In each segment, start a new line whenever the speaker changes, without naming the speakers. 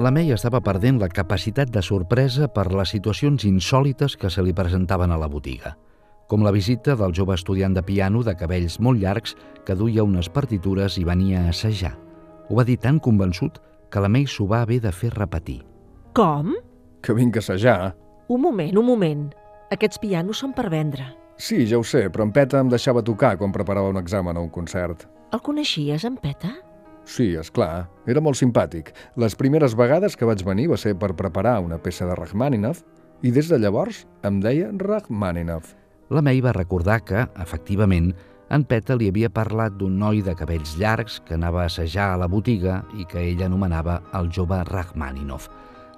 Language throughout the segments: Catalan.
La May estava perdent la capacitat de sorpresa per les situacions insòlites que se li presentaven a la botiga, com la visita del jove estudiant de piano de cabells molt llargs que duia unes partitures i venia a assajar. Ho va dir tan convençut que la May s'ho va haver de fer repetir.
Com?
Que vinc a assajar.
Un moment, un moment. Aquests pianos són per vendre.
Sí, ja ho sé, però en Peta em deixava tocar quan preparava un examen o un concert.
El coneixies, en Peta?
Sí, és clar. Era molt simpàtic. Les primeres vegades que vaig venir va ser per preparar una peça de Rachmaninoff i des de llavors em deia Rachmaninoff.
La May va recordar que, efectivament, en Peta li havia parlat d'un noi de cabells llargs que anava a assajar a la botiga i que ell anomenava el jove Rachmaninoff.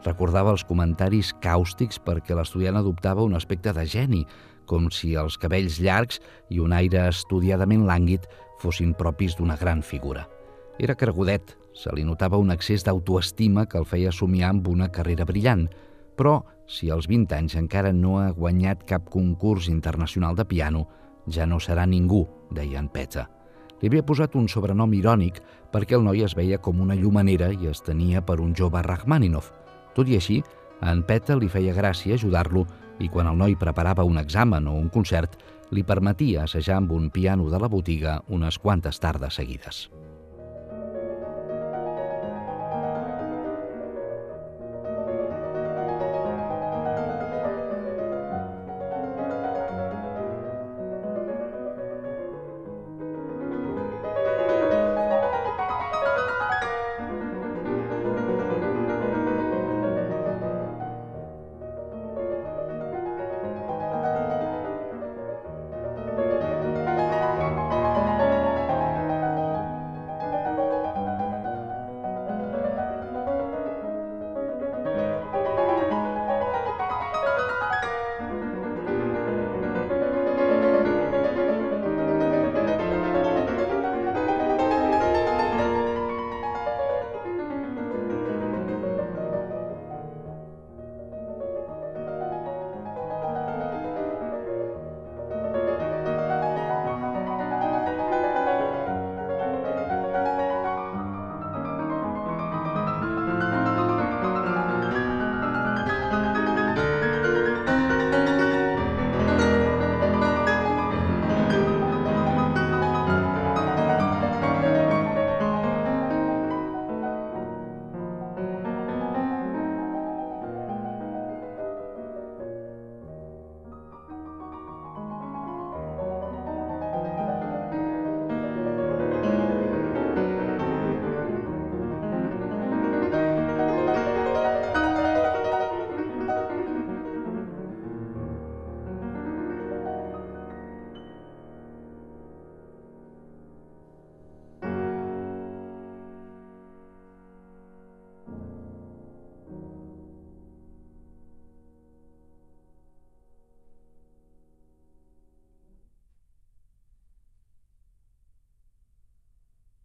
Recordava els comentaris càustics perquè l'estudiant adoptava un aspecte de geni, com si els cabells llargs i un aire estudiadament lànguid fossin propis d'una gran figura. Era cregudet, se li notava un excés d'autoestima que el feia somiar amb una carrera brillant, però si als 20 anys encara no ha guanyat cap concurs internacional de piano, ja no serà ningú, deia en Peta. Li havia posat un sobrenom irònic perquè el noi es veia com una llumanera i es tenia per un jove Rachmaninoff. Tot i així, a en Peta li feia gràcia ajudar-lo i quan el noi preparava un examen o un concert, li permetia assajar amb un piano de la botiga unes quantes tardes seguides.